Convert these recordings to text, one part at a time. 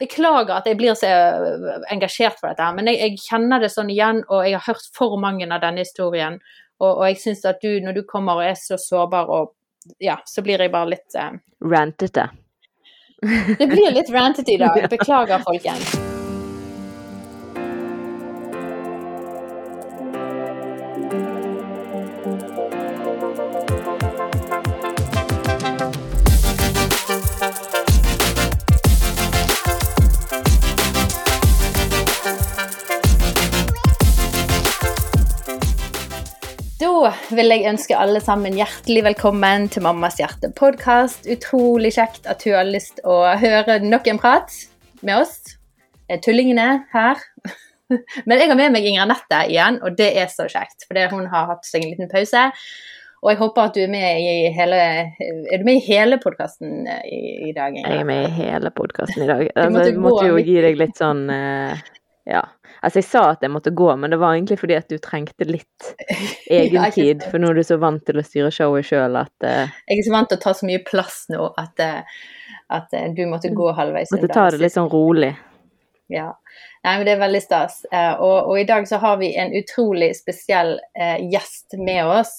beklager at jeg blir så eh, engasjert for dette, men jeg, jeg, kjenner det sånn igjen, og jeg har hørt for mange av denne historien. Og, og jeg syns at du, når du kommer og er så sårbar, og ja, så blir jeg bare litt eh... Rantete. det blir litt rantete i dag. Beklager, folkens. Vil jeg ønske alle sammen hjertelig velkommen til Mammas hjerte-podkast. Utrolig kjekt at hun har lyst å høre nok en prat med oss. Tullingene her. Men jeg har med meg Inger Anette igjen, og det er så kjekt. For hun har hatt seg en liten pause. Og jeg håper at du er med i hele Er du med i hele podkasten i, i, dag? Inger? Jeg er med i hele podkasten i dag. Altså, jeg måtte jo gi deg litt sånn uh, Ja. Altså, jeg sa at jeg måtte gå, men det var egentlig fordi at du trengte litt egen tid. For nå er du så vant til å styre showet sjøl at uh, Jeg er så vant til å ta så mye plass nå at, uh, at uh, du måtte gå halvveis. Måtte ta det litt sånn rolig. Ja. Nei, men det er veldig stas. Og, og, i dag så har vi en utrolig spesiell gjest med oss.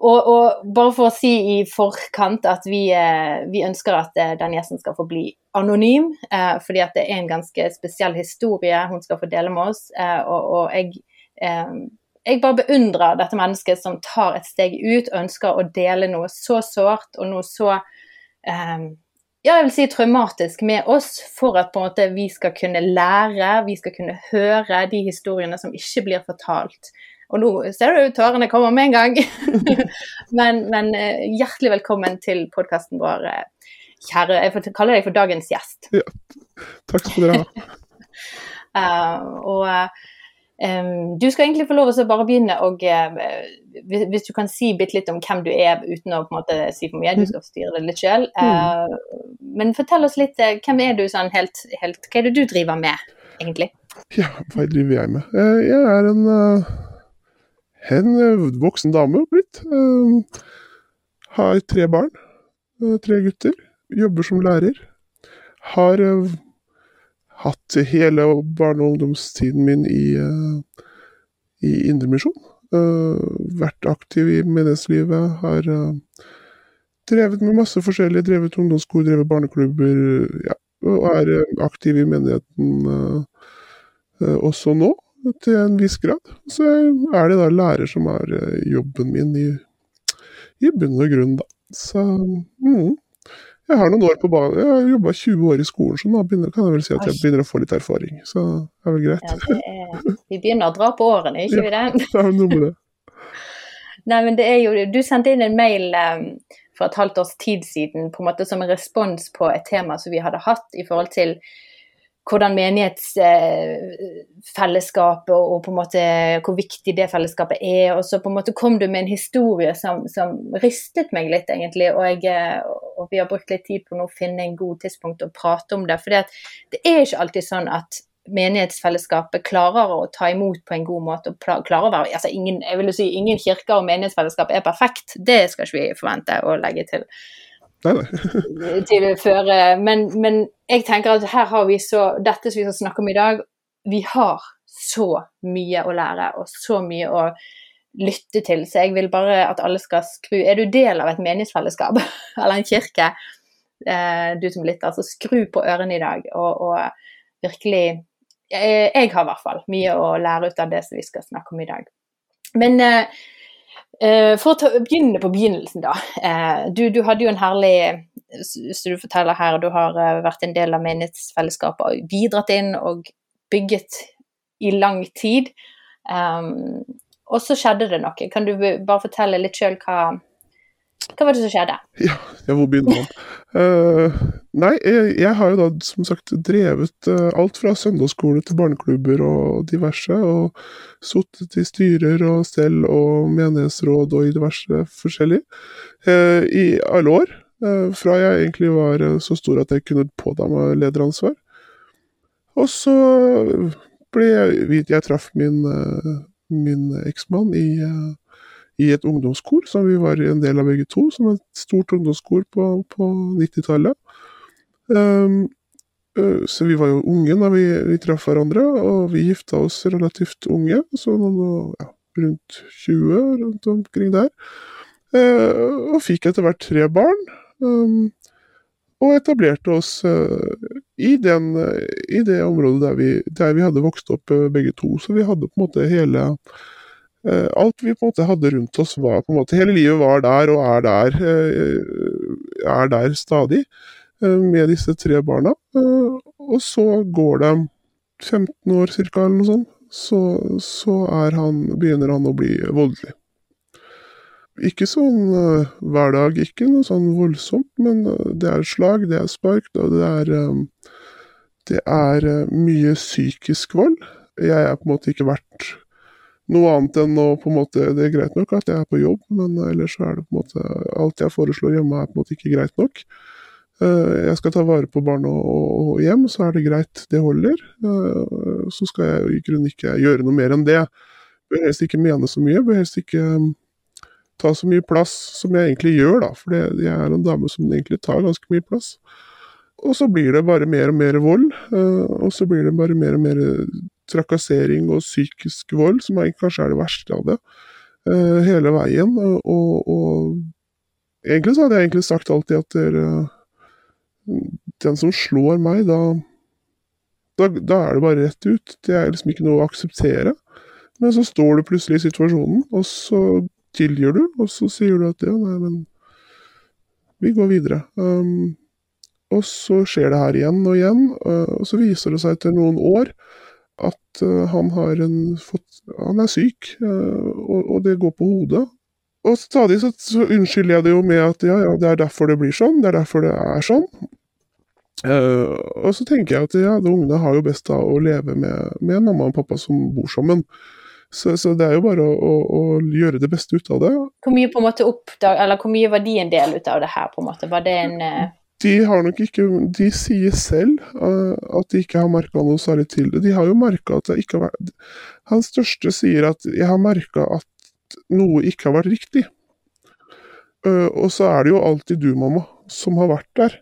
Og, og, bare for å si i forkant at vi, eh, vi ønsker at eh, den gjesten skal få bli anonym, eh, fordi at det er en ganske spesiell historie hun skal få dele med oss. Eh, og, og jeg, eh, jeg, bare beundrer dette mennesket som tar et steg ut og ønsker å dele noe så sårt og noe så eh, ja, jeg vil si traumatisk med oss, for at på en måte vi skal kunne lære, vi skal kunne høre de historiene som ikke blir fortalt. Og nå ser du tårene kommer med en gang. men, men, eh, hjertelig velkommen til podkasten vår, eh, kjære Jeg får kalle deg for dagens gjest. Ja, takk skal dere ha. uh, og um, du skal egentlig få lov til å bare begynne og uh, hvis, du kan si bitte litt om hvem du er uten å på en måte si for mye, du skal styre det litt sjøl. Uh, men fortell oss litt, hvem er du sånn helt, helt Hva er det du driver med, egentlig? Ja, hva driver jeg med? Jeg er en en eh, voksen dame blitt. Eh, har tre barn. Eh, tre gutter. Jobber som lærer. Har hatt hele barne- og ungdomstiden min i, i Indremisjon. Vært aktiv i menighetslivet. Har drevet med masse forskjellig. Drevet ungdomsskole, drevet barneklubber. Ja, og er aktiv i menigheten også nå til en viss grad. Så er det da lærer som er eh, jobben min i, i bunn og grunn, da. Så mm. Jeg har noen år på banen. Jeg har jobba 20 år i skolen, så nå begynner, kan jeg vel si at jeg begynner å få litt erfaring. Så det er vel greit. Ja, er, vi begynner å dra på årene, ikke vi det? Ja, det er noe med det. Nei, men det er jo Du sendte inn en mail um, for et halvt års tid siden på en måte som en respons på et tema som vi hadde hatt i forhold til hvordan menighetsfellesskapet og, og, på en måte hvor viktig det fellesskapet er. Og så på en måte kom du med en historie som, som ristet meg litt, egentlig. Og, jeg, og, vi har brukt litt tid på å finne en god tidspunkt å prate om det. For det er ikke alltid sånn at menighetsfellesskapet klarer å ta imot på en god måte. og klarer å være, altså ingen, jeg vil si Ingen kirker og menighetsfellesskap er perfekt, det skal ikke vi forvente å legge til. Til føre. Men, men, jeg tenker at her har vi så Dette som vi skal snakke om i dag, vi har så mye å lære og så mye å lytte til. Så jeg vil bare at alle skal skru Er du del av et meningsfellesskap eller en kirke, eh, du som lytter, så skru på ørene i dag og, og virkelig jeg, jeg, har i hvert fall mye å lære ut av det som vi skal snakke om i dag. Men eh, Eh, for å ta, begynne på begynnelsen, da. Eh, du, du, hadde jo en herlig som du forteller her, du har eh, vært en del av menighetsfellesskapet og bidratt inn og bygget i lang tid. Um, og så skjedde det noe. Kan du bare fortelle litt sjøl hva, hva var det som skjedde? Ja, ja hvor begynner man? Uh, nei, jeg, jeg, har jo da som sagt drevet uh, alt fra søndagsskole til barneklubber og diverse, og sittet i styrer og stell og menighetsråd og i diverse forskjellig uh, i alle år. fra jeg egentlig var så stor at jeg kunne påta meg lederansvar. Og så ble jeg Jeg traff min, min eksmann i i et ungdomskor, som vi var en del av begge to, som et stort ungdomskor på, på 90-tallet. Um, Uh, så vi var jo unge da vi, vi traff hverandre, og vi gifta oss relativt unge, så ja, rundt 20, rundt omkring der. Uh, og fikk etter hvert tre barn. Um, og etablerte oss uh, i, den, i, det området der vi, der vi hadde vokst opp begge to. Så vi hadde på en måte hele Alt vi på en måte hadde rundt oss, var på en måte Hele livet var der og er der, er der stadig. Eh, med disse tre barna. Eh, og så går det 15 år ca., eller noe sånt, så, så han, begynner han å bli voldelig. Ikke sånn hver dag, ikke noe sånn voldsomt, men det er slag, det er spark, det er, det er mye psykisk vold. Jeg er på en måte ikke verdt noe annet enn å på en måte Det er greit nok at jeg er på jobb, men ellers så er det på en måte Alt jeg foreslår hjemme er på en måte ikke greit nok. Eh, jeg skal ta vare på barn og, hjem, så er det greit, det holder. Eh, så skal jeg i grunnen ikke gjøre noe mer enn det. Bør helst ikke mene så mye, bør helst ikke mm, ta så mye plass som jeg egentlig gjør, da. For jeg er en dame som egentlig tar ganske mye plass. Og så blir det bare mer og mer vold. Eh, og så blir det bare mer og mer trakassering og psykisk vold, som kanskje er det verste av det. Hele veien. Og, og egentlig så hadde jeg egentlig sagt alltid at dere den som slår meg, da, da, da er det bare rett ut. Det er liksom ikke noe å akseptere. Men så står du plutselig i situasjonen, og så tilgir du, og så sier du at ja, nei, men vi går videre. Um, og så skjer det her igjen og igjen, uh, og så viser det seg etter noen år at uh, han, en, fått, han er syk, uh, og, og, det går på hodet. Og stadig så, så unnskylder jeg det jo med at ja, ja, det er derfor det blir sånn, det er derfor det er sånn. Uh, og så tenker jeg at ja, de ungene har jo best av å leve med, med mamma og pappa som bor sammen. Så, så det er jo bare å, å, å, gjøre det beste ut av det. Hvor mye på en måte oppdag, eller hvor mye var de en del ut av det her? på en måte? Var det en uh... De har nok ikke De sier selv uh, at de ikke har merka noe særlig til det. De har jo merka at det ikke har vært Hans største sier at 'jeg har merka at noe ikke har vært riktig'. og så er det jo alltid du, mamma, som har vært der.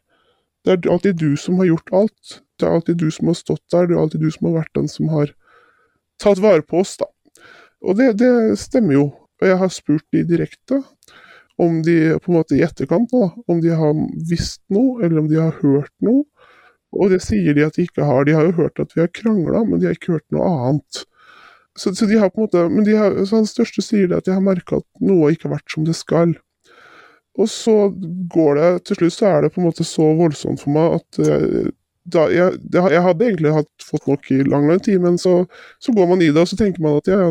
Det er alltid du som har gjort alt. Det er alltid du som har stått der, det er alltid du som har vært den som har tatt vare på oss, da. Og det, det stemmer jo. Og jeg har spurt de direkte om de på en måte i etterkant, da, om de har visst noe, eller om de har hørt noe. Og det sier de at de ikke har. De har jo hørt at vi har krangla, men de har ikke hørt noe annet. Så, så de har på en måte, men de har, så hans største sier det at de har merka at noe ikke har vært som det skal. Og så går det Til slutt så er det på en måte så voldsomt for meg at jeg, da, jeg, jeg hadde egentlig hatt, fått nok i lang, lang tid, men så, så, går man i det, og så tenker man at ja, ja,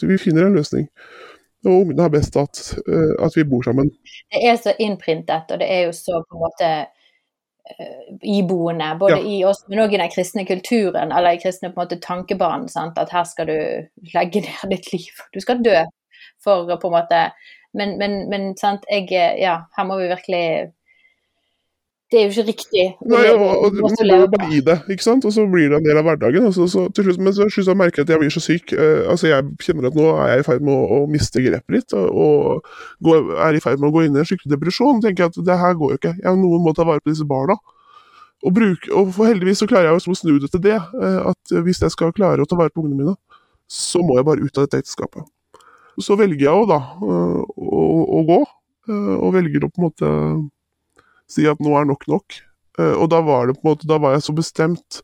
det, vi finner en løsning. Og ungene har best at, uh, at vi bor sammen. Det er så innprintet, og det er jo så på en måte uh, iboende, både ja. i oss, men òg i den kristne kulturen, eller i kristne på en måte tankebanen, sant? at her skal du legge ned ditt liv. Du skal dø for på en måte men, men, men sant, jeg Ja, her må vi virkelig det er jo ikke riktig. Nei, og, og, og Man må jo bare gi det, ikke sant? og så blir det en del av hverdagen. Altså, så, til slutt, men så slutt merker jeg at jeg blir så syk. Uh, altså Jeg kjenner at nå er jeg i ferd med å, å miste grepet litt, og, gå, er i ferd med å gå inn i en skikkelig depresjon. tenker jeg at det her går jo ikke. Jeg, noen må ta vare på disse barna. Og, bruk, og heldigvis så klarer jeg å snu det til det. Uh, at hvis jeg skal klare å ta vare på ungene mine, så må jeg bare ut av dette ekteskapet så velger jeg jo da uh, å, å, gå, og velger å på en måte si at nå er nok nok. Øh, og da var det på en måte, da var jeg så bestemt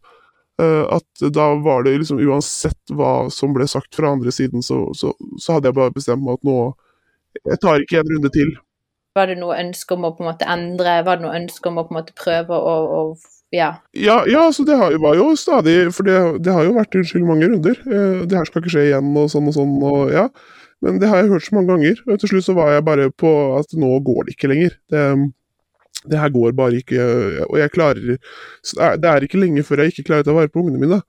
at da var det liksom uansett hva som ble sagt fra andre siden, så, så, så hadde jeg bare bestemt meg at nå Jeg tar ikke en runde til. Var det noe ønske om å på en måte endre, var det noe ønske om å på en måte prøve å, å ja. Ja, ja så det har, var jo stadig For det, det har jo vært unnskyld mange runder. det her skal ikke skje igjen, og sånn og sånn, og ja. Men det har jeg hørt så mange ganger, og til slutt så var jeg bare på at nå går det ikke lenger. Det, det her går bare ikke, og jeg klarer Det er ikke lenge før jeg ikke klarer å ta vare på ungene mine.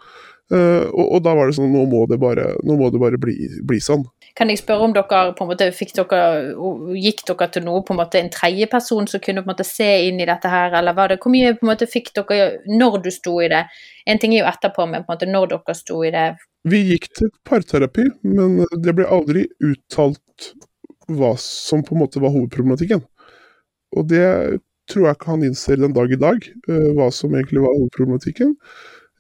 Uh, og, og, da var det sånn nå må det bare, må det bare bli, bli, sånn. Kan jeg spørre om dere på en måte fikk dere, gikk dere til noe på en måte en tredjeperson som kunne på en måte se inn i dette her, eller var det hvor mye på en måte fikk dere når du sto i det? En ting er jo etterpå, men på en måte når dere sto i det, vi gikk til parterapi, men det ble aldri uttalt hva som på en måte var hovedproblematikken. Og det tror jeg ikke han innser den dag i dag uh, hva som egentlig var hovedproblematikken.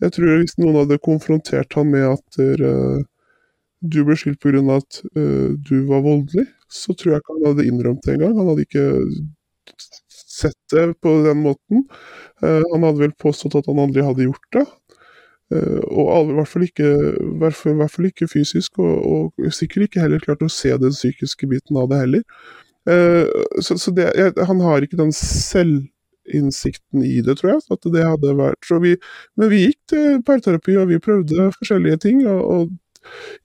Jeg tror hvis noen hadde konfrontert han med at uh, du ble skilt pga. at uh, du var voldelig, så tror jeg ikke han hadde innrømt det engang. Han hadde ikke sett det på den måten. Uh, han hadde vel påstått at han aldri hadde gjort det. Og alle, i, hvert fall ikke, i hvert fall ikke fysisk, og, og, sikkert ikke heller klart å se den psykiske biten av det heller. Uh, så, så det, han har ikke den selvinnsikten i det, tror jeg. at det hadde vært, vi, Men vi gikk til parterapi, og vi prøvde forskjellige ting. og, og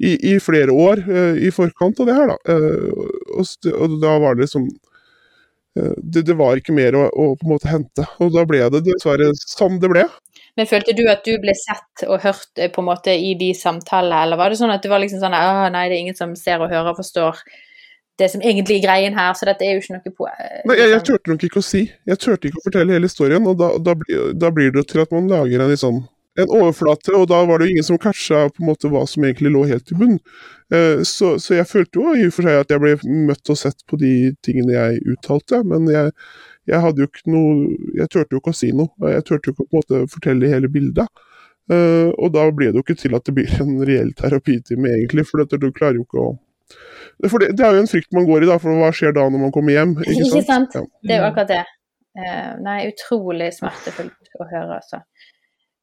i, i, flere år uh, i forkant av det her, da. Og, og, da var det liksom det, det, var ikke mer å, å, på en måte hente. Og da ble det dessverre som det ble. Men følte du at du ble sett og hørt eh, på en måte i de samtalene, eller var det sånn at det var liksom sånn nei, det er ingen som ser og hører og forstår det som egentlig er greien her, så dette er jo ikke noe på liksom. Nei, jeg, jeg liksom turte nok ikke å si. Jeg turte ikke å fortelle hele historien, og da, da, da blir det til at man lager en litt sånn en overflate, og da var det jo ingen som catcha på en måte hva som egentlig lå helt i bunn. Eh, så, så, jeg følte jo i og for seg at jeg ble møtt og sett på de tingene jeg uttalte, men jeg, jeg hadde jo ikke noe Jeg turte jo ikke å si noe. Jeg turte jo ikke å på en måte fortelle hele bildet. Uh, og da ble det jo ikke til at det blir en reell terapitime, egentlig. For du klarer jo ikke å For det, det, er jo en frykt man går i, da. For hva skjer da når man kommer hjem? Ikke, ikke sant? Ja. Det er jo akkurat det. Uh, nei, utrolig smertefullt å høre, altså.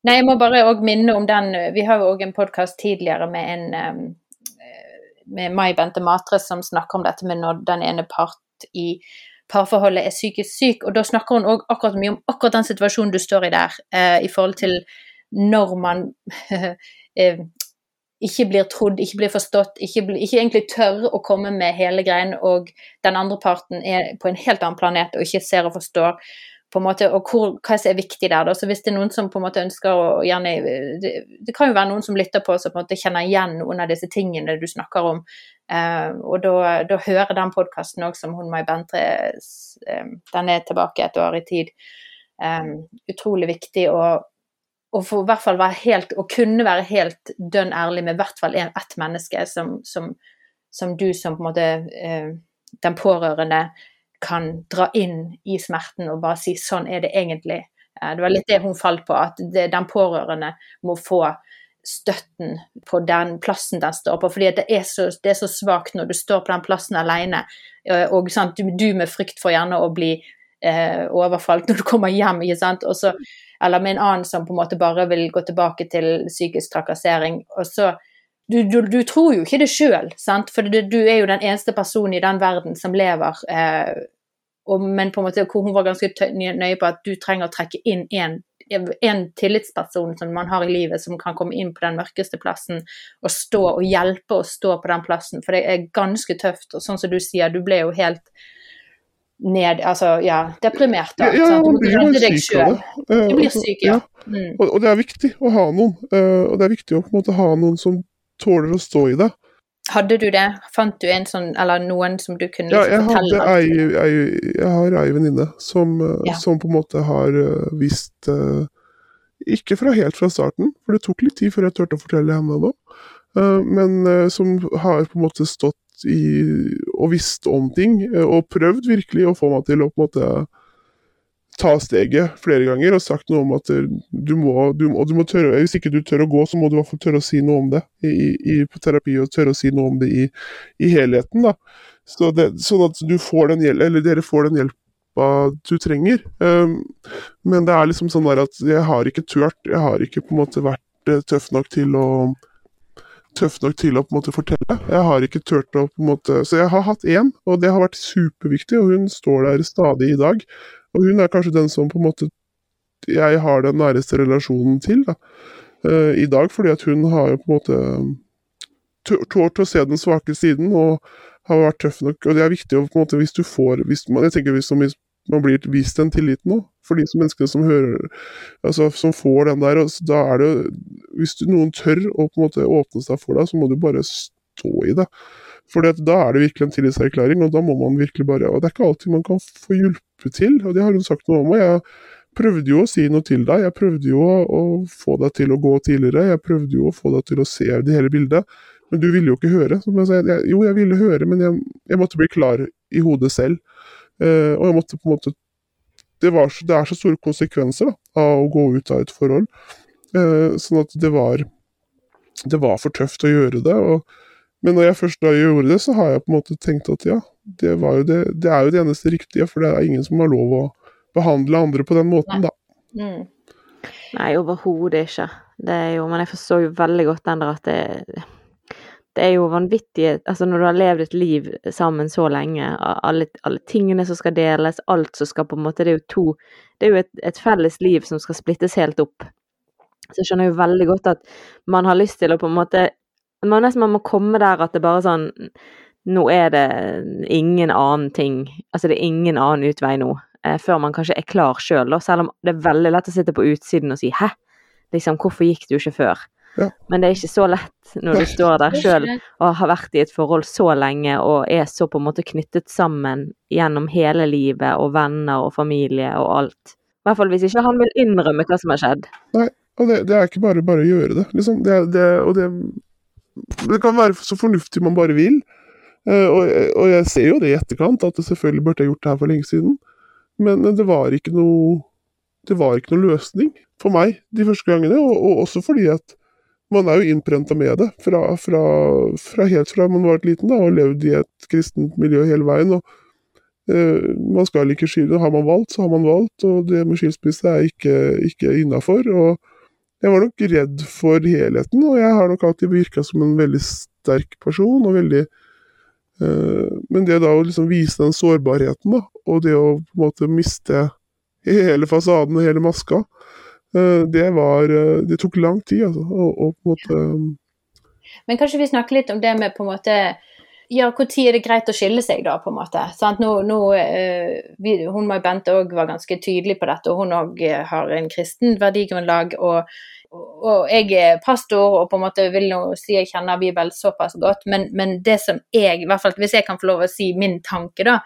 Nei, jeg må bare òg minne om den Vi har jo òg en podkast tidligere med en um, med Mai Bente Matre som snakker om dette med når den ene part i parforholdet er psykisk syk. Og da snakker hun òg akkurat mye om akkurat den situasjonen du står i der, uh, i forhold til når man eh, ikke blir trodd, ikke blir forstått, ikke, blir, ikke, egentlig tør å komme med hele greien, og den andre parten er på en helt annen planet og ikke ser og forstår på en måte, og hvor, hva som er viktig der. Da. Så hvis det er noen som på en måte ønsker å gjerne det, det, kan jo være noen som lytter på som på en måte kjenner igjen noen av disse tingene du snakker om. Uh, og da, da hører den podkasten òg som hun Mai Bentre uh, Den er tilbake et år i tid. Um, utrolig viktig å, å for hvert fall være helt, å kunne være helt dønn ærlig med i hvert fall ett menneske som, som, som, du som på en måte eh, den pårørende kan dra inn i smerten og bare si sånn er det egentlig. Eh, det var litt det hun falt på, at det, den pårørende må få støtten på den plassen den står på. fordi det er så, det er så svakt når du står på den plassen alene, og, og sant, du, du, med frykt for gjerne å bli eh, overfalt når du kommer hjem, ikke sant. Også, eller med en annen som på en måte bare vil gå tilbake til psykisk trakassering. og så du, du, du, tror jo ikke det sjøl, for du, du, er jo den eneste personen i den verden som lever. Eh, og, men på en måte hvor hun var ganske nøye på at du trenger å trekke inn en, en, tillitsperson som man har i livet, som kan komme inn på den mørkeste plassen og stå og hjelpe å stå på den plassen. For det er ganske tøft. Og sånn som du sier, du ble jo helt ned, altså ja, deprimert. da. Ja, ja du blir jo syk av det. Du blir syk, ja. Mm. Og, og, det er viktig å ha noen. Uh, og det er viktig å på en måte ha noen som tåler å stå i det. Hadde du det? Fant du en sånn, eller noen som du kunne ja, jeg fortelle? Hadde ei, ei, jeg har ei venninne som, eh, ja. som, på en måte har uh, visst uh, Ikke fra helt fra starten, for det tok litt tid før jeg turte å fortelle henne det. Uh, men som har på en måte stått i og visst om ting, og prøvd virkelig å få meg til å på en måte ta steget flere ganger og sagt noe om at du må, du, og du må tørre, Hvis ikke du tør å gå, så må du i hvert fall tørre å si noe om det i, i, på terapi, og tørre å si noe om det i, i helheten. da. Så det, sånn at du får den hjelp, eller dere får den hjelpa du trenger. Um, men det er liksom sånn der at jeg har ikke turt, jeg har ikke på en måte vært uh, tøff nok til å tøff nok til å på en måte fortelle. Jeg har ikke turt å på en måte Så jeg har hatt én, og det har vært superviktig, og hun står der stadig i dag. Og hun er kanskje den som på en måte jeg har den næreste relasjonen til da, uh, i dag, fordi at hun har jo på en måte tålt å se den svake siden og har vært tøff nok. Og det er viktig å på en måte, hvis du får hvis man, Jeg tenker hvis man blir vist den tilliten nå, for de som menneskene som hører altså som får den der, altså, da er det Hvis noen tør å på en måte åpne seg for deg, så må du bare stå i det. For da er det virkelig en tillitserklæring, og da må man virkelig bare Og det er ikke alltid man kan få hjulpet til, og det har hun sagt noe om. og jeg prøvde jo å si noe til deg, jeg prøvde jo å, få deg til å gå tidligere, jeg prøvde jo å få deg til å se det hele bildet, men du ville jo ikke høre. Jeg, jo, jeg ville høre, men jeg, jeg, måtte bli klar i hodet selv. Eh, og jeg måtte på en måte det, var, det, er så store konsekvenser da, av å gå ut av et forhold. Eh, sånn at det var Det var for tøft å gjøre det. Og, men når jeg først da gjorde det, så har jeg på en måte tenkt at ja, det, det, det er jo det eneste riktige. For det er ingen som har lov å behandle andre på den måten, da. Mm. Nei, overhodet ikke. Det er jo, men jeg forstår jo veldig godt den der at det det er jo vanvittig Altså, når du har levd et liv sammen så lenge, alle, alle, tingene som skal deles, alt som skal på en måte Det er jo to Det er jo et, et felles liv som skal splittes helt opp. Så jeg skjønner jo veldig godt at man har lyst til å på en måte man Nesten man må komme der at det bare sånn Nå er det ingen annen ting Altså, det er ingen annen utvei nå. Eh, før man kanskje er klar sjøl, selv om det er veldig lett å sitte på utsiden og si 'hæ', liksom, hvorfor gikk du ikke før? Ja. Men det er ikke så lett når du står der sjøl og har vært i et forhold så lenge og er så på en måte knyttet sammen gjennom hele livet og venner og familie og alt. I hvert fall hvis ikke han vil innrømme hva som har skjedd. Nei, og det, det er ikke bare bare å gjøre det, liksom. Det, det, og det, det kan være så fornuftig man bare vil. Uh, og, og, jeg ser jo det i etterkant, at det selvfølgelig burde jeg gjort det her for lenge siden. Men, men det var ikke noe det var ikke noe løsning for meg de første gangene, og, og også fordi at man er jo innprenta med det fra, fra, fra, helt fra man var liten da, og levd i et kristent miljø hele veien. og eh, Man skal ikke skille. Har man valgt, så har man valgt, og det med skilsmisse er ikke, ikke innafor. Jeg var nok redd for helheten, og jeg har nok alltid virka som en veldig sterk person. og veldig eh, Men det da å liksom vise den sårbarheten, da, og det å på en måte miste hele fasaden og hele maska, det var eh, Det tok lang tid, altså. Og, og måte um, Men kanskje vi snakker litt om det med på en måte ja, Når er det greit å skille seg, da, på en måte? Sant? Nå, nå uh, vi, hun og Bente òg var ganske tydelig på dette, og hun òg har en kristen verdigrunnlag. Og, og, jeg er pastor og på en måte vil nå si jeg kjenner Bibelen såpass godt, men, men det som jeg, i hvert fall hvis jeg kan få lov å si min tanke, da,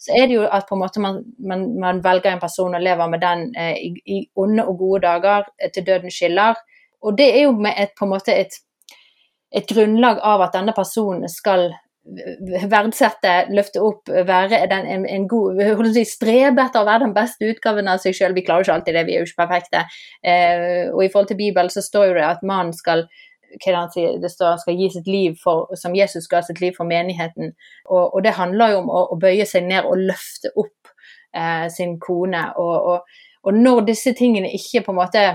så er det jo at på en måte man, man, man velger en person og lever med den eh, i, i, onde og gode dager eh, til døden skiller. Og det er jo med et, på en måte et, et grunnlag av at denne personen skal verdsette, løfte opp, være den, en, en, god si, Strebe etter å være den beste utgaven av seg selv. Vi klarer jo ikke alltid det, vi er jo ikke perfekte. Eh, og i forhold til Bibelen så står jo det at mannen skal sier, det står han skal gi sitt liv for, som Jesus ga sitt liv for menigheten. Og, og det handler jo om å, å, bøye seg ned og løfte opp eh, sin kone. Og, og, og, når disse tingene ikke på en måte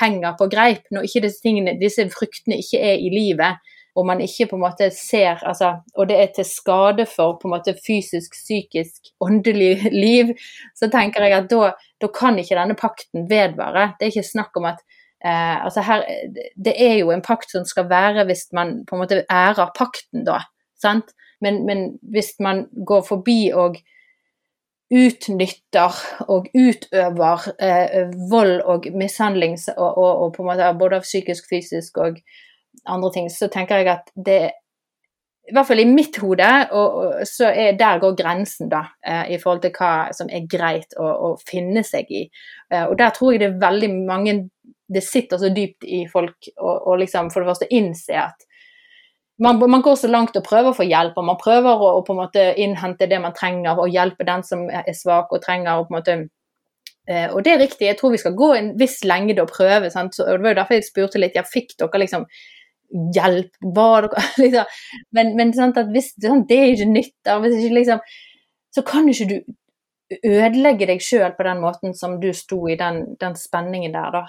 henger på greip, når ikke disse, tingene, disse fruktene ikke er i livet, og man ikke på en måte ser altså, Og det er til skade for på en måte fysisk, psykisk, åndelig liv, så tenker jeg at da, da kan ikke denne pakten vedvare. Det er ikke snakk om at Eh, altså her, det er jo en pakt som skal være hvis man på en måte ærer pakten, da. Sant? Men, men hvis man går forbi og utnytter og utøver eh, vold og mishandling og, og, og, på en måte både av psykisk, fysisk og andre ting, så tenker jeg at det i hvert fall i mitt hode, og, og så er, der går grensen, da, eh, i forhold til hva som er greit å, å finne seg i. Eh, og der tror jeg det er veldig mange det sitter så dypt i folk å liksom for det første innse at man, man, går så langt og prøver å få hjelp, og man prøver å, på en måte innhente det man trenger, og hjelpe den som er svak og trenger. Og på en måte eh, og det er riktig, jeg tror vi skal gå en viss lengde og prøve. Sant? Så, og det var jo derfor jeg spurte litt, ja, fikk dere liksom hjelp? Var dere liksom Men, men sant, at hvis, sant, det er ikke nytt. Hvis ikke liksom Så kan ikke du ødelegge deg sjøl på den måten som du sto i den, den spenningen der, da.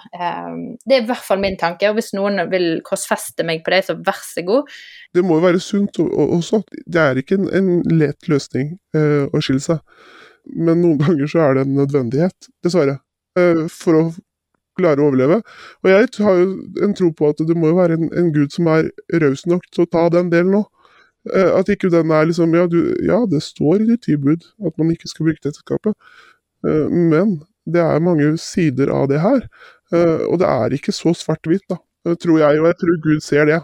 Um, det er i hvert fall min tanke. Og hvis noen vil korsfeste meg på det, så vær så god. Det må jo være sunt også. Det er ikke en, en lett løsning uh, å skille seg. Men noen ganger så er det en nødvendighet, dessverre. Uh, for å klare å overleve. Og jeg har jo en tro på at det må jo være en, en gud som er raus nok til å ta den delen òg. Eh, at ikke den er liksom ja, du, ja, det står i ditt tilbud at man ikke skal bruke ekteskapet, eh, men det er mange sider av det her. Eh, og det er ikke så svart-hvitt, da, tror jeg, og jeg tror Gud ser det.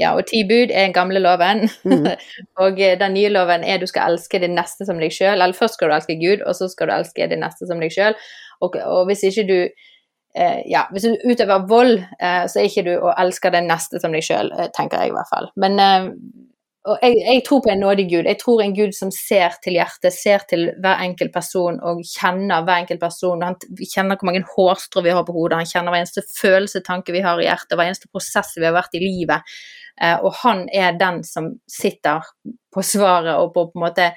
Ja, og ti bud er den gamle loven. Mm. og den nye loven er du skal elske din neste som deg sjøl. Eller først skal du elske Gud, og så skal du elske din neste som deg sjøl. Og, og, hvis ikke du eh, ja, hvis du utøver vold, eh, så er ikke du å elske den neste som deg sjøl, tenker jeg i hvert fall. Men og jeg, jeg, tror på en nådig Gud. Jeg tror en Gud som ser til hjertet, ser til hver enkelt person og kjenner hver enkelt person. Han kjenner hvor mange hårstrå vi har på hodet, han kjenner hver eneste følelse, tanke vi har i hjertet, hver eneste prosess vi har vært i livet. Eh, og han er den som sitter på svaret og på, på en måte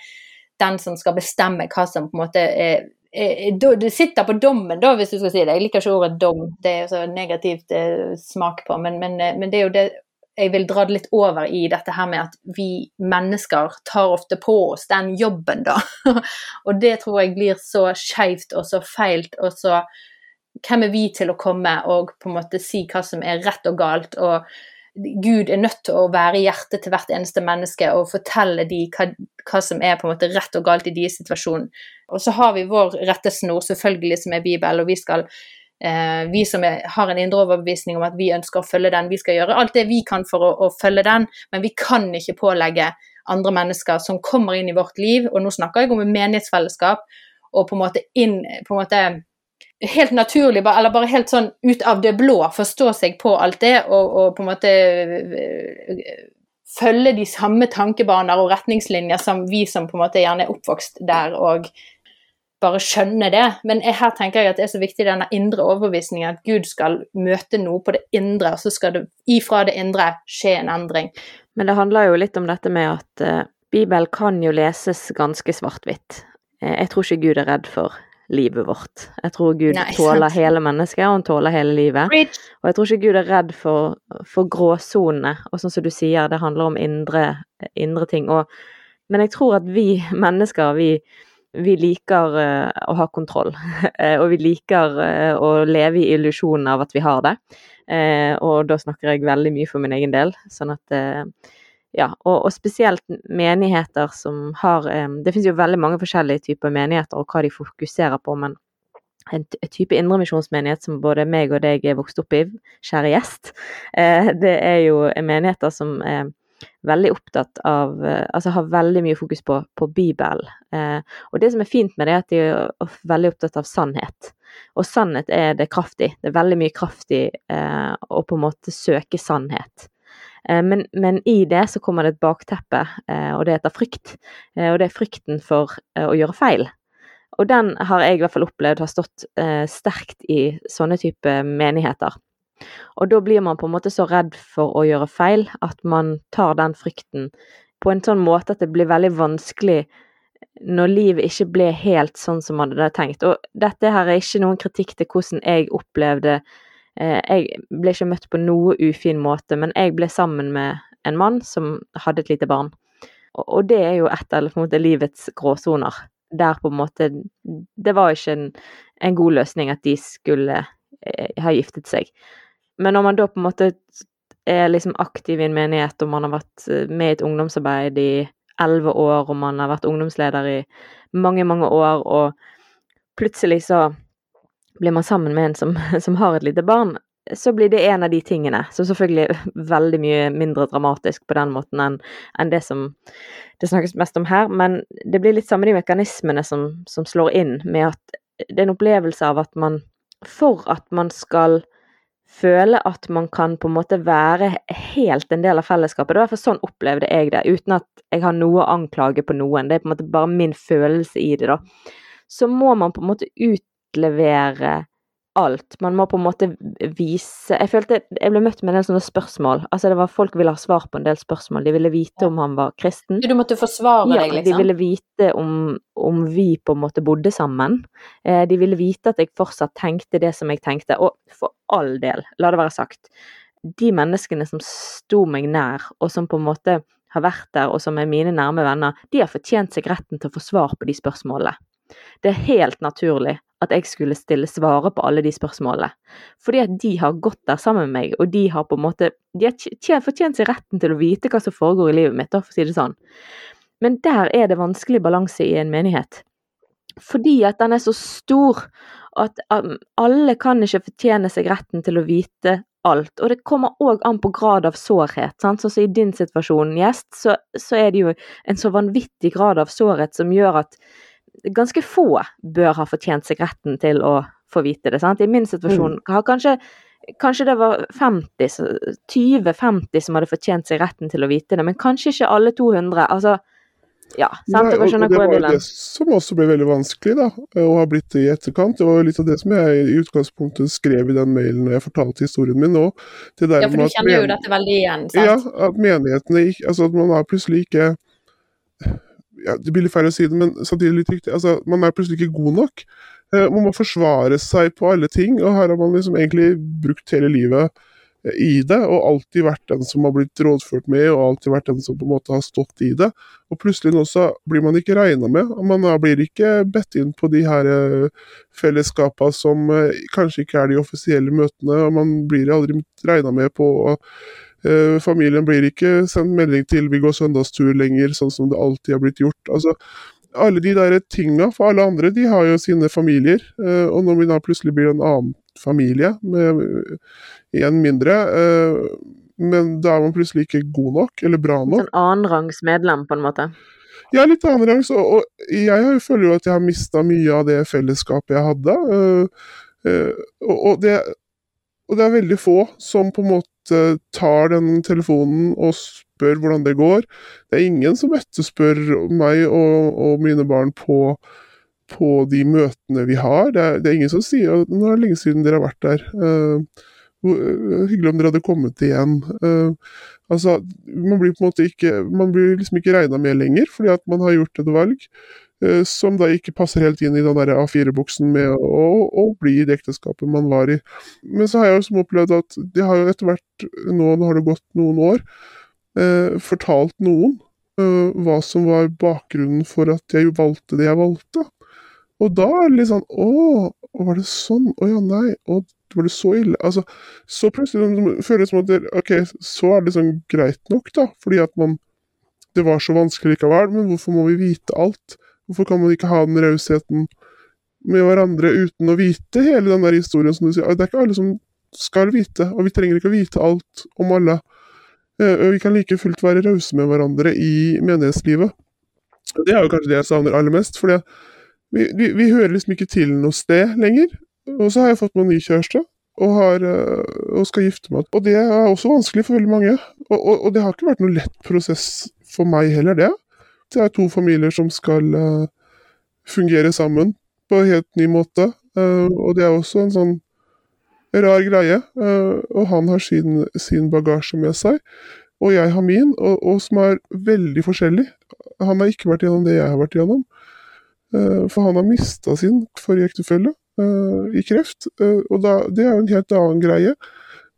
den som skal bestemme hva som på en måte er du sitter på dommen, da, hvis du skal si det. Jeg liker ikke ordet dom, det er så negativt eh, smak på. Men, men, eh, men, det er jo det jeg vil dra det litt over i dette her med at vi mennesker tar ofte på oss den jobben, da. og det tror jeg blir så skeivt og så feilt og så Hvem er vi til å komme og på en måte si hva som er rett og galt? og Gud er nødt til å være i hjertet til hvert eneste menneske og fortelle dem hva, hva, som er på en måte rett og galt i deres situasjon. Og så har vi vår rettesnor, selvfølgelig, som er Bibelen, og vi skal vi som er, har en indre overbevisning om at vi ønsker å følge den, vi skal gjøre alt det vi kan for å, å følge den, men vi kan ikke pålegge andre mennesker som kommer inn i vårt liv, og nå snakker jeg om et menighetsfellesskap, og på en måte inn på en måte helt naturlig, eller bare helt sånn ut av det blå, forstå seg på alt det og, og på en måte følge de samme tankebaner og retningslinjer som vi som på en måte gjerne er oppvokst der, og bare skjønne det. Men her tenker jeg at det er så viktig denne indre overbevisningen, at Gud skal møte noe på det indre, og så skal det ifra det indre skje en endring. Men det handler jo litt om dette med at uh, Bibelen kan jo leses ganske svart-hvitt. Uh, jeg tror ikke Gud er redd for livet vårt. Jeg tror Gud Nei, tåler hele mennesket, og han tåler hele livet. Rich. Og jeg tror ikke Gud er redd for, for gråsonene. Og sånn som du sier, det handler om indre, indre ting. Og, men jeg tror at vi mennesker, vi, vi liker uh, å ha kontroll. og vi liker uh, å leve i illusjonen av at vi har det. Og da snakker jeg veldig mye for min egen del. Sånn at ja, og, og, spesielt menigheter som har Det finnes jo veldig mange forskjellige typer menigheter og hva de fokuserer på, men en type indremisjonsmenighet som både meg og deg er vokst opp i, kjære gjest, eh, det er jo menigheter som er veldig opptatt av eh, Altså har veldig mye fokus på, på Bibelen. Eh, og det som er fint med det, er at de er veldig opptatt av sannhet. Og sannhet er det kraftig. Det er veldig mye kraftig å på en måte søke sannhet. Eh, men, men, i det så kommer det et bakteppe, eh, og det heter frykt. Eh, og det er frykten for å gjøre feil. Og den har jeg i hvert fall opplevd har stått sterkt i sånne type menigheter. Og da blir man på en måte så redd for å gjøre feil at man tar den frykten på en sånn måte at det blir veldig vanskelig når livet ikke ble helt sånn som man hadde tenkt. Og dette her er ikke noen kritikk til hvordan jeg opplevde Eh, jeg ble ikke møtt på noe ufin måte, men jeg ble sammen med en mann som hadde et lite barn. Og det er jo et en måte, livets gråsoner. Der på en måte Det var ikke en, en god løsning at de skulle eh, ha giftet seg. Men når man da på en måte er liksom aktiv i en menighet, og man har vært eh, med i et ungdomsarbeid i elleve år, og man har vært ungdomsleder i mange, mange år, og plutselig så blir man sammen med en som, som har et lite barn, så blir det en av de tingene. Som selvfølgelig er veldig mye mindre dramatisk på den måten enn, enn det som det snakkes mest om her. Men det blir litt samme de mekanismene som, som slår inn, med at det er en opplevelse av at man For at man skal føle at man kan på en måte være helt en del av fellesskapet. Det var sånn opplevde jeg det, uten at jeg har noe å anklage på noen. Det er på en måte bare min følelse i det, da. Så må man på en måte ut utlevere alt. Man må på en måte vise Jeg følte jeg ble møtt med en del sånne spørsmål. Altså det var Folk ville ha svar på en del spørsmål. De ville vite om han var kristen. Du måtte forsvare ja, deg, liksom? De ville vite om, om, vi på en måte bodde sammen. Eh, de ville vite at jeg fortsatt tenkte det som jeg tenkte. Og for all del, la det være sagt, de menneskene som sto meg nær, og som på en måte har vært der, og som er mine nærme venner, de har fortjent seg retten til å få svar på de spørsmålene. Det er helt naturlig at jeg skulle stille svare på alle de spørsmålene. Fordi at de har gått der sammen med meg, og de har på en måte De har fortjent seg retten til å vite hva som foregår i livet mitt, for å si det sånn. Men der er det vanskelig balanse i en menighet. Fordi at den er så stor at um, alle kan ikke fortjene seg retten til å vite alt. Og det kommer òg an på grad av sårhet. Sant? Sånn som i din situasjon, gjest, så, så er det jo en så vanvittig grad av sårhet som gjør at ganske få bør ha fortjent seg retten til å få vite det. Sant? I min situasjon mm. har kanskje kanskje det var 20-50 som hadde fortjent seg retten til å vite det, men kanskje ikke alle 200. Altså, ja, sant? Nei, og, det var det som også ble veldig vanskelig, da, å ha blitt det i etterkant. Det var jo litt av det som jeg i utgangspunktet skrev i den mailen når jeg fortalte historien min nå. ja, for du kjenner jo dette veldig igjen, sant? Ja, at menighetene ikke Altså at man er plutselig ikke ja, Det blir litt feil å si det, men samtidig litt riktig. Altså, man er plutselig ikke god nok. Eh, man må forsvare seg på alle ting, og her har man liksom egentlig brukt hele livet eh, i det, og alltid vært den som har blitt rådført med, og alltid vært den som på en måte har stått i det. Og plutselig nå så blir man ikke regna med. og Man blir ikke bedt inn på de her eh, fellesskapene som kanskje ikke er de offisielle møtene, og man blir aldri regna med på familien blir ikke sendt melding til 'vi går søndagstur' lenger, sånn som det alltid har blitt gjort. Altså, alle de der tinga, for alle andre de har jo sine familier. Uh, og når vi da plutselig blir en annen familie, med én mindre, uh, men da er man plutselig ikke god nok, eller bra nok. En annenrangs medlem, på en måte? Ja, litt annenrangs. Og, og jeg føler jo at jeg har mista mye av det fellesskapet jeg hadde. Og, og, det, og det er veldig få som på en måte tar den telefonen og spør hvordan det går. Det er ingen som etterspør meg og, og mine barn på, på, de møtene vi har. Det er, det er, ingen som sier at nå er det lenge siden dere har vært der. Uh, hyggelig om dere hadde kommet igjen. Uh, altså, man blir på en måte ikke man blir liksom ikke regna med lenger, fordi at man har gjort et valg. Eh, som da ikke passer helt inn i den der A4-buksen med å, å, bli i det ekteskapet man var i. Men så har jeg også opplevd at det har jo etter hvert, nå, nå har det gått noen år, eh, fortalt noen eh, hva som var bakgrunnen for at jeg valgte det jeg valgte. Og da er det litt sånn Å, var det sånn? Å ja, nei. Å, var det så ille? Altså, så plutselig føles det som at det, OK, så er det sånn greit nok, da. Fordi at man Det var så vanskelig likevel, men hvorfor må vi vite alt? Hvorfor kan man ikke ha den rausheten med hverandre uten å vite hele den der historien, som du sier? Det er ikke alle som skal vite, og vi trenger ikke å vite alt om alle. Eh, vi kan like fullt være rause med hverandre i menighetslivet. Det er jo kanskje det jeg savner aller mest, for vi, vi, vi, hører liksom ikke til noe sted lenger. Og så har jeg fått meg ny kjæreste, og, har, eh, og, skal gifte meg. Og det er også vanskelig for veldig mange. Og, og, og det har ikke vært noen lett prosess for meg heller, det. Det er to familier som skal uh, fungere sammen på en helt ny måte. Uh, og det er også en sånn rar greie. Uh, og han har sin, sin, bagasje med seg, og jeg har min, og, og, som er veldig forskjellig. Han har ikke vært gjennom det jeg har vært gjennom. for han har mista sin forrige ektefelle i kreft, og da, det er jo en helt annen greie.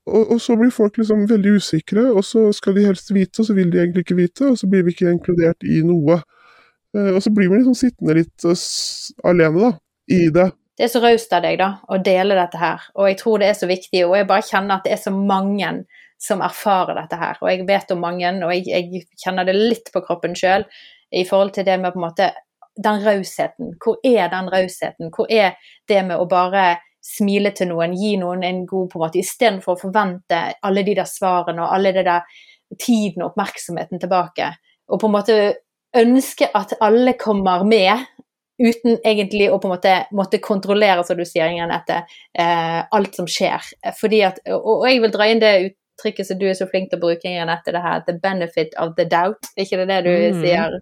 Og, og, så blir folk liksom veldig usikre, og så skal de helst vite, og så vil de egentlig ikke vite, og så blir vi ikke inkludert i noe. Uh, og så blir vi liksom sittende litt uh, alene, da, i det. Det er så raust av deg, da, å dele dette her, og jeg tror det er så viktig. Og jeg bare kjenner at det er så mange som erfarer dette her, og jeg vet om mange, og jeg, jeg kjenner det litt på kroppen sjøl i forhold til det med på en måte den rausheten. Hvor er den rausheten? Hvor er det med å bare smile til noen, gi noen en god på en måte, istedenfor å forvente alle de der svarene og alle det der tiden og oppmerksomheten tilbake. Og på en måte ønske at alle kommer med, uten egentlig å på en måte måtte kontrollere, som du sier, Janette, eh, alt som skjer. Fordi at, og, og jeg vil dra inn det ut uttrykket som du er så flink til å bruke, Janette, det her 'the benefit of the doubt'. ikke det det du mm. sier?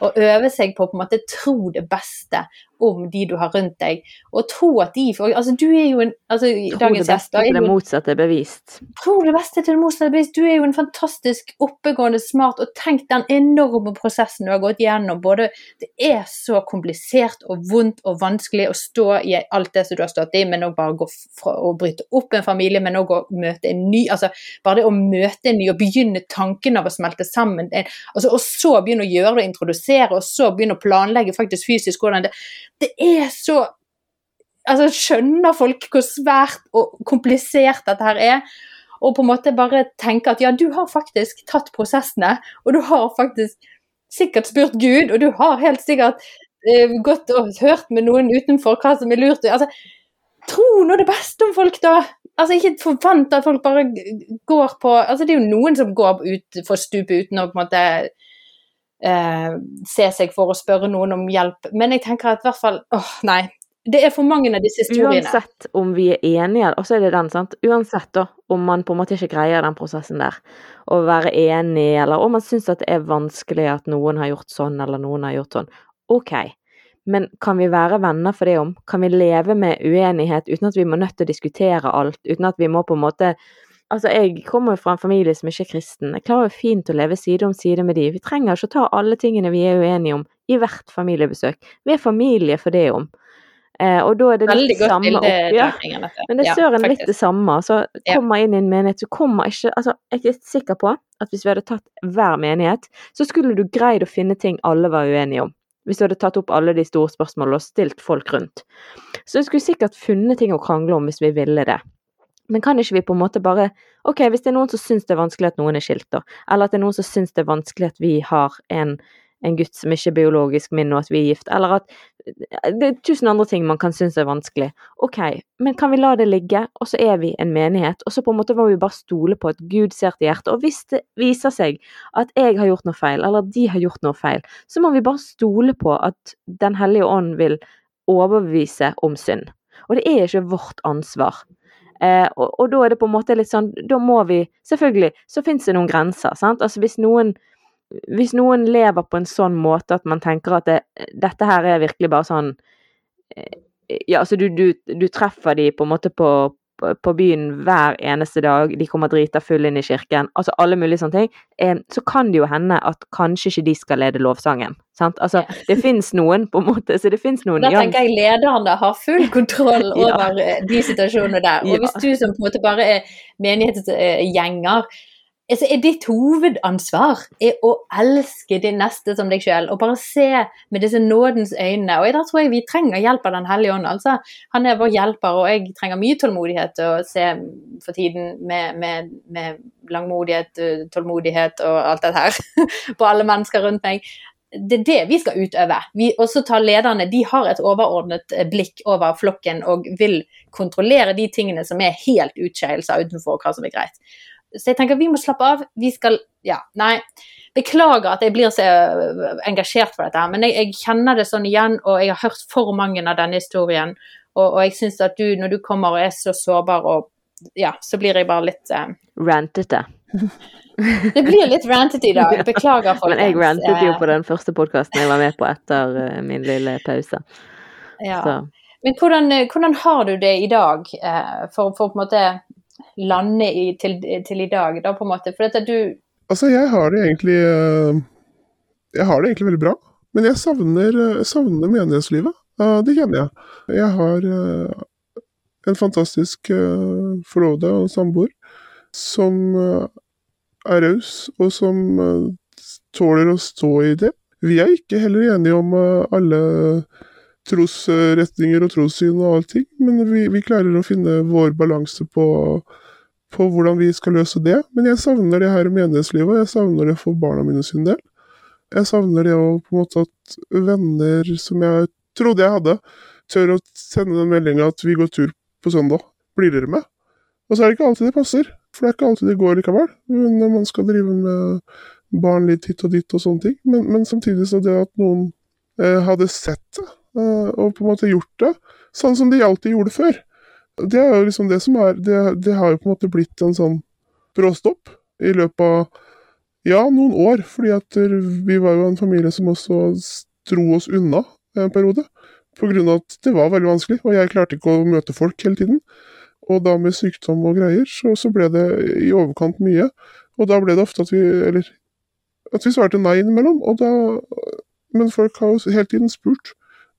Å øve seg på å på en måte tro det beste om de du har rundt deg, og tro at de får Altså, du er jo en altså, Tro det beste til det motsatte er bevist. Tro det beste til det motsatte er bevist. Du er jo en fantastisk oppegående, smart, og tenk den enorme prosessen du har gått gjennom. Både Det er så komplisert og vondt og vanskelig å stå i alt det som du har stått i, men òg bare gå fra å bryte opp en familie, men òg å møte en ny Altså, bare det å møte en ny og begynne tanken av å smelte sammen, altså, og så begynne å gjøre det, introdusere, og så begynne å planlegge faktisk fysisk hvordan det det er så Altså, skjønner folk hvor svært og komplisert dette her er? Og på en måte bare tenke at ja, du har faktisk tatt prosessene, og du har faktisk sikkert spurt Gud, og du har helt sikkert eh, gått og hørt med noen utenfor hva som er lurt. Altså, tro nå det beste om folk, da! Altså, Ikke forvent at folk bare går på altså Det er jo noen som går ut for stupet uten å på en måte eh, se seg for å spørre noen om hjelp. Men jeg tenker at i hvert fall åh, nei. det er for mange av disse historiene. Uansett om vi er enige, og så er det den, sant. Uansett da, om man på en måte ikke greier den prosessen der, å være enig, eller om man syns det er vanskelig at noen har gjort sånn, eller noen har gjort sånn. Ok, men kan vi være venner for det om? Kan vi leve med uenighet uten at vi må nødt til å diskutere alt, uten at vi må på en måte Altså, jeg kommer jo fra en familie som ikke er kristen. Jeg klarer jo fint å leve side om side med de. Vi trenger ikke å ta alle tingene vi er uenige om, i hvert familiebesøk. Vi er familie for det om. Eh, og da er det litt det samme oppgjør. Men det er søren ja, litt det samme. Så kommer inn i en menighet, så kommer ikke Altså, jeg er sikker på at hvis vi hadde tatt hver menighet, så skulle du greid å finne ting alle var uenige om. Hvis du hadde tatt opp alle de store spørsmålene og stilt folk rundt. Så du skulle sikkert funnet ting å krangle om hvis vi ville det. Men kan ikke vi på en måte bare Ok, hvis det er noen som syns det er vanskelig at noen er skilt, da, eller at det er noen som syns det er vanskelig at vi har en en gutt som ikke er biologisk min, og at vi er gift, eller at Det er tusen andre ting man kan synes er vanskelig. Ok, men kan vi la det ligge, og så er vi en menighet, og så på en måte må vi bare stole på at Gud ser til hjertet. Og hvis det viser seg at jeg har gjort noe feil, eller at de har gjort noe feil, så må vi bare stole på at Den hellige ånd vil overbevise om synd. Og det er ikke vårt ansvar. Eh, og, og, da er det på en måte litt sånn Da må vi Selvfølgelig så fins det noen grenser, sant. Altså hvis noen hvis noen lever på en sånn måte at man tenker at det, dette her er virkelig bare sånn eh, Ja, altså du, du, du treffer de på en måte på, på byen hver eneste dag, de kommer drita full inn i kirken, altså alle mulige sånne ting, eh, så kan det jo hende at kanskje ikke de skal lede lovsangen. Sant? Altså, det fins noen, på en måte, så det fins noen Da tenker jeg lederne har full kontroll over ja. Eh, de situasjonene der. Og hvis du som på en måte bare er menighetsgjenger, altså er ditt hovedansvar er å elske din neste som deg sjøl, og bare se med disse nådens øyne. Og da tror jeg vi trenger hjelp av Den hellige ånd. Altså, han er vår hjelper, og jeg trenger mye tålmodighet til å se for tiden med, med, med langmodighet, tålmodighet og alt dette her på alle mennesker rundt meg. Det er det vi skal utøve. Vi også tar lederne, de har et overordnet blikk over flokken og vil kontrollere de tingene som er helt utskeielser utenfor hva som er greit. Så jeg tenker vi må slappe av. Vi skal Ja, nei. Beklager at jeg blir så øh, engasjert for dette, men jeg, jeg kjenner det sånn igjen, og jeg har hørt for mange av denne historien. Og, og jeg syns at du, når du kommer og er så sårbar og Ja, så blir jeg bare litt eh... Rantete. det blir litt rantete i dag. Beklager, folkens. Men jeg rantet jo på den første podkasten jeg var med på etter uh, min lille pause. Ja. Så. Men hvordan, hvordan, har du det i dag, for, for på en måte lande i, til, til, i dag, da, på en måte? For dette du Altså, jeg har det egentlig eh, Jeg har det egentlig veldig bra. Men jeg savner, jeg savner menighetslivet. Det kjenner jeg. Jeg har eh, en fantastisk eh, forlovede og samboer som er raus, og som tåler å stå i det. Vi er ikke heller enige om alle trosretninger og trossyn og allting, men vi, vi, klarer å finne vår balanse på, på, hvordan vi skal løse det. Men jeg savner det her menighetslivet, jeg savner det for barna mine sin del. Jeg savner det å på en måte at venner som jeg trodde jeg hadde, tør å sende den meldinga at vi går tur på søndag. Blir dere med? Og så er det ikke alltid det passer, for det er ikke alltid det går likevel. Når man skal drive med barn litt hit og dit og sånne ting. Men, men samtidig så det at noen eh, hadde sett det, og på en måte gjort det sånn som de alltid gjorde før. Det er jo liksom det som er Det, det har jo på en måte blitt en sånn bråstopp i løpet av ja, noen år. Fordi at vi var jo en familie som også dro oss unna en periode. Av at det var veldig vanskelig, og jeg klarte ikke å møte folk hele tiden. Og da med sykdom og greier, så, så ble det i overkant mye. Og da ble det ofte at vi Eller at vi svarte nei innimellom. Og da Men folk har jo hele tiden spurt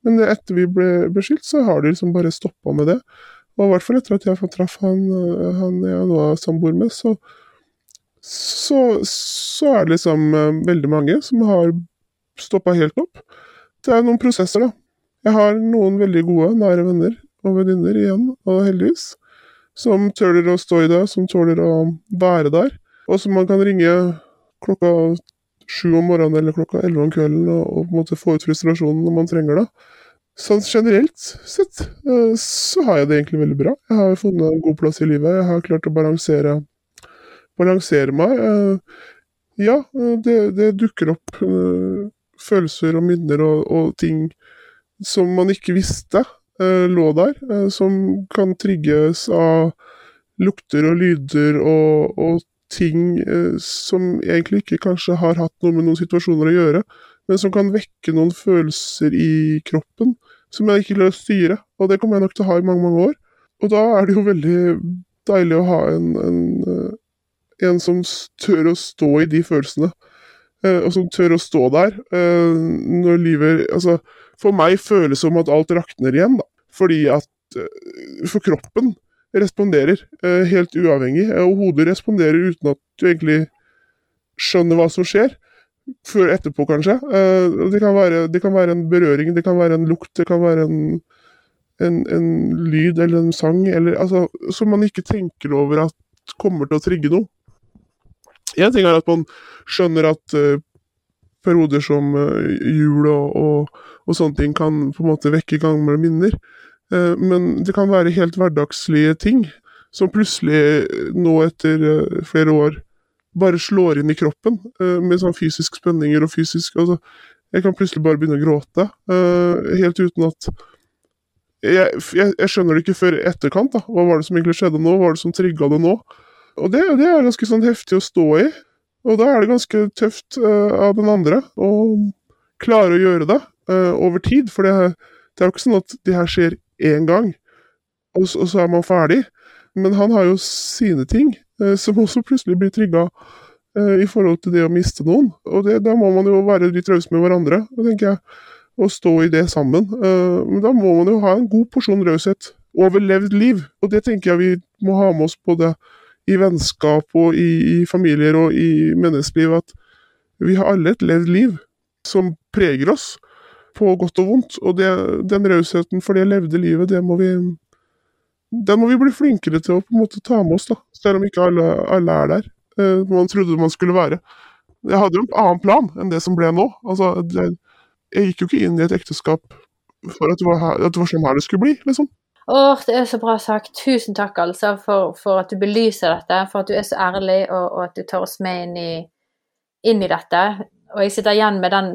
men etter vi ble beskyldt, så har de liksom bare stoppa med det. Og i hvert fall etter at jeg traff han, eh, han jeg nå er samboer med, så, så, så, er det liksom eh, veldig mange som har stoppa helt opp. Det er noen prosesser, da. Jeg har noen veldig gode, nære venner og venninner igjen, og heldigvis, som tåler å stå i det, som tåler å være der, og som man kan ringe klokka sju om morgenen eller klokka elleve om kvelden og, og, på en måte få ut frustrasjonen når man trenger det. Sånn generelt sett eh, så har jeg det egentlig veldig bra. Jeg har funnet en god plass i livet. Jeg har klart å balansere, balansere meg. Eh, ja, eh, det, det dukker opp følelser og minner og, og, ting som man ikke visste lå der, som kan trigges av lukter og lyder og, og ting eh, som egentlig ikke kanskje har hatt noe med noen situasjoner å gjøre, men som kan vekke noen følelser i kroppen som jeg ikke klarer å styre. Og det kommer jeg nok til å ha i mange, mange år. Og da er det jo veldig deilig å ha en, en, eh, en som tør å stå i de følelsene. Eh, og som tør å stå der når livet Altså, for meg føles det som at alt rakner igjen, da. Fordi at For kroppen responderer helt uavhengig, og hodet responderer uten at du egentlig skjønner hva som skjer før etterpå, kanskje. Uh, det, kan være, det, kan være, en berøring, det kan være en lukt, det kan være en, en, en lyd eller en sang, eller, altså, som man ikke tenker over at kommer til å trigge noe. Én ting er at man skjønner at perioder som jul og, og, og, sånne ting kan på en måte vekke gamle minner, men det kan være helt hverdagslige ting som plutselig nå etter flere år bare slår inn i kroppen uh, med sånn fysisk spenninger og fysisk altså, Jeg kan plutselig bare begynne å gråte, uh, helt uten at jeg, jeg, jeg, skjønner det ikke før i etterkant. da, Hva var det som egentlig skjedde nå? Hva var det som trigga det nå? Og det, det, er ganske sånn heftig å stå i. Og da er det ganske tøft uh, av den andre å klare å gjøre det over tid. For det, det, er jo ikke sånn at det her skjer én gang, og, og så er man ferdig. Men han har jo sine ting Eh, som også plutselig blir trigga eh, i forhold til det å miste noen. Og det, da må man jo være litt rause med hverandre, tenker jeg, og stå i det sammen. Eh, men da må man jo ha en god porsjon raushet over levd liv, og det tenker jeg vi må ha med oss både i vennskap og i, i familier og i menneskeliv, at vi har alle et levd liv som preger oss på godt og vondt. Og det, den rausheten for det levde livet, det må vi den må vi bli flinkere til å på en måte ta med oss, da. Selv om ikke alle, alle er der. Eh, man trodde man skulle være. Jeg hadde jo en annen plan enn det som ble nå. Altså, jeg, jeg gikk jo ikke inn i et ekteskap for at det var, at det var sånn her det skulle bli, liksom. Åh, det er så bra sagt. Tusen takk, altså, for, for at du belyser dette. For at du er så ærlig, og, og at du tar oss med inn i, inn i, dette. Og jeg sitter igjen med den,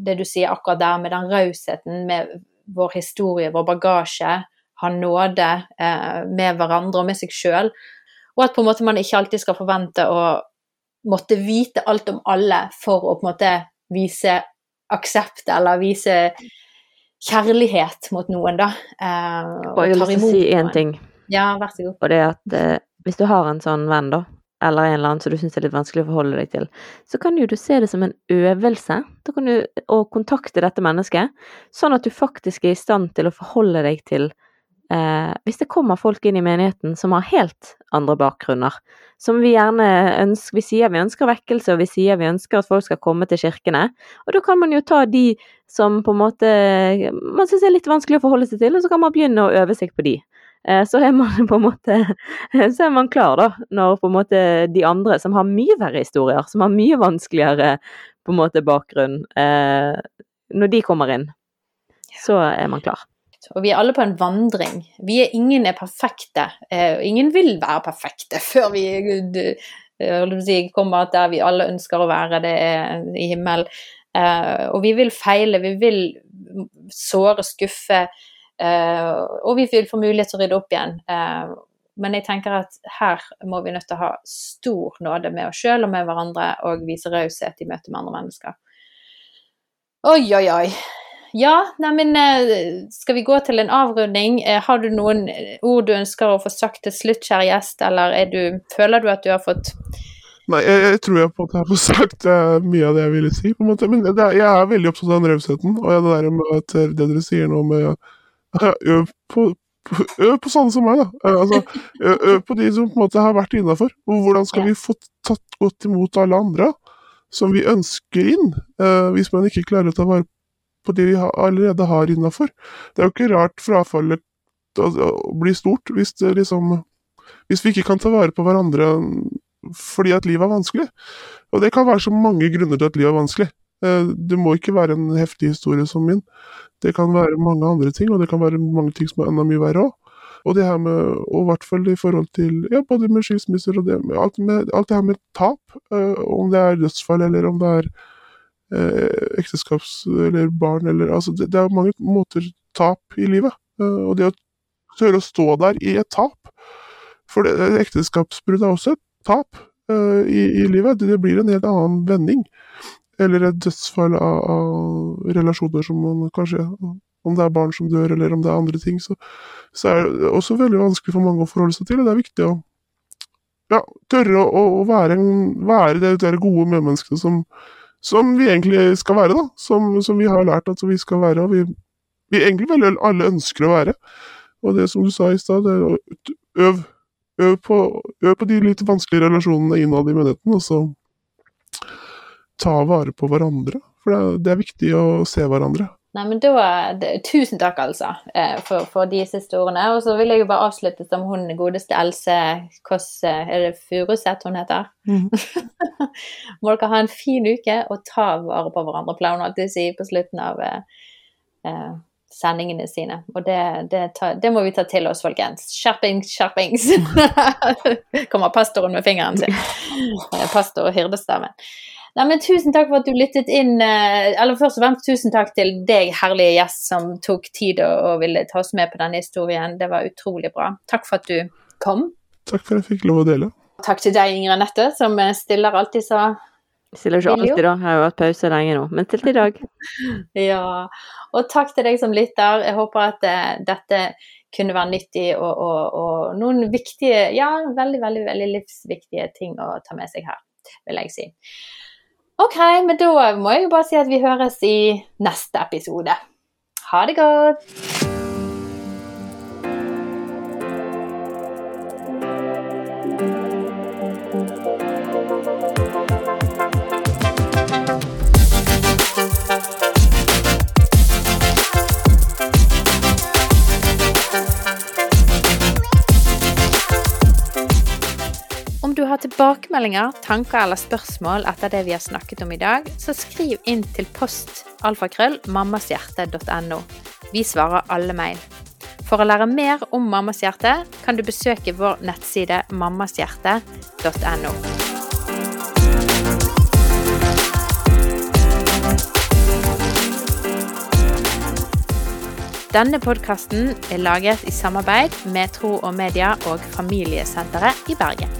det du sier akkurat der, med den rausheten med vår historie, vår bagasje ha nåde eh, med hverandre og med seg sjøl. Og at på en måte man ikke alltid skal forvente å måtte vite alt om alle for å på en måte vise aksept eller vise kjærlighet mot noen, da. Eh, og, jeg vil si én ting. Ja, vær så god. Og det er at eh, hvis du har en sånn venn, da, eller en eller annen som du syns er litt vanskelig å forholde deg til, så kan jo du se det som en øvelse da kan du, å kontakte dette mennesket, sånn at du faktisk er i stand til å forholde deg til eh, hvis det kommer folk inn i menigheten som har helt andre bakgrunner, som vi gjerne ønsker Vi sier vi ønsker vekkelse, og vi sier vi ønsker at folk skal komme til kirkene. Og da kan man jo ta de som på en måte man syns er litt vanskelig å forholde seg til, og så kan man begynne å øve seg på de. Eh, så er man på en måte Så er man klar, da, når på en måte de andre som har mye verre historier, som har mye vanskeligere på en måte bakgrunn, eh, når de kommer inn, så er man klar og vi er alle på en vandring. Vi er, ingen er perfekte. Eh, ingen vil være perfekte før vi kommer der vi alle ønsker å være, det er i himmelen. Eh, og vi vil feile, vi vil såre, skuffe, og vi vil få mulighet til å rydde opp igjen. Eh, men jeg tenker at her må vi nødt til å ha stor nåde med oss sjøl og med hverandre, og vise raushet i møte med andre mennesker. Oi, oi, oi. Ja, neimen eh, skal vi gå til en avrunding? Eh, har du noen ord du ønsker å få sagt til slutt, kjære gjest, eller du, føler du at du har fått Nei, jeg, jeg, tror jeg på at jeg har fått sagt mye av det jeg ville si. på en måte. Men det, jeg er veldig opptatt av den rausheten, og det der med at det dere sier nå med Øv på, på, på sånne som meg, da. Uh, altså, øv på de som på en måte har vært innafor. Hvordan skal vi få tatt godt imot alle andre som vi ønsker inn, hvis man ikke klarer å ta vare på de vi allerede har innafor. Det er jo ikke rart frafallet blir stort hvis, liksom, hvis vi ikke kan ta vare på hverandre fordi at livet er vanskelig. Og det kan være så mange grunner til at livet er vanskelig. Eh, det må ikke være en heftig historie som min. Det kan være mange andre ting, og det kan være mange ting som er enda mye verre òg. Og det her med, og i hvert fall i forhold til ja, både med skilsmisser og det, alt, med, alt det her med tap, øh, om det er dødsfall eller om det er øh, ekteskaps- eller barn eller altså det, det, er mange måter tap i livet. Og det å tørre å stå der i et tap For ekteskapsbrudd er også et tap i, i, livet. Det blir en helt annen vending. Eller et dødsfall av, av relasjoner som man kanskje Om det er barn som dør, eller om det er andre ting, så, så er det også veldig vanskelig for mange å forholde seg til. og Det er viktig å ja, tørre å, å være, være, det, det gode medmennesket som, som, vi egentlig skal være, da. Som, som, vi har lært at vi skal være, og vi, vi egentlig vel alle ønsker å være. Og det som du sa i stad, øv, øv, på, øv på de litt vanskelige relasjonene innad i menigheten, og så ta vare på hverandre. For det er, det er viktig å se hverandre. Nei, men da, det, Tusen takk, altså, eh, for, for de siste ordene. Og så vil jeg jo bare avslutte som hun godeste Else Kåss Er det Furuseth hun heter? Mm. Må dere ha en fin uke og ta vare på hverandre, pleier hun alltid å si på slutten av eh, eh, sendingene sine. Og det, det, ta, det, må vi ta til oss, folkens. Skjerpings, skjerpings! Kommer pastoren med fingeren sin. Pastor og hyrdestaven. Nei, men Tusen takk for at du lyttet inn. Eh, eller først og fremst tusen takk til deg, herlige gjest, som tok tid og, og ville ta oss med på denne historien. Det var utrolig bra. Takk for at du kom. Takk for at jeg fikk lov å dele. Takk til deg, Ingrid Anette, som eh, stiller alltid så Stiller ikke alltid, da. Jeg har jo hatt pause lenge nå, men til i dag. ja. Og takk til deg som lytter. Jeg håper at uh, dette kunne være nyttig og, og, og, noen viktige, ja, veldig, veldig, veldig livsviktige ting å ta med seg her, vil jeg si. OK, men da må jeg jo bare si at vi høres i neste episode. Ha det godt! Tilbakemeldinger, tanker eller spørsmål etter det vi har snakket om i dag, så skriv inn til post alfakrøll mammashjerte.no. Vi svarer alle mail. For å lære mer om Mammas hjerte kan du besøke vår nettside mammashjerte.no. Denne podkasten er laget i samarbeid med Tro og Media og Familiesenteret i Bergen.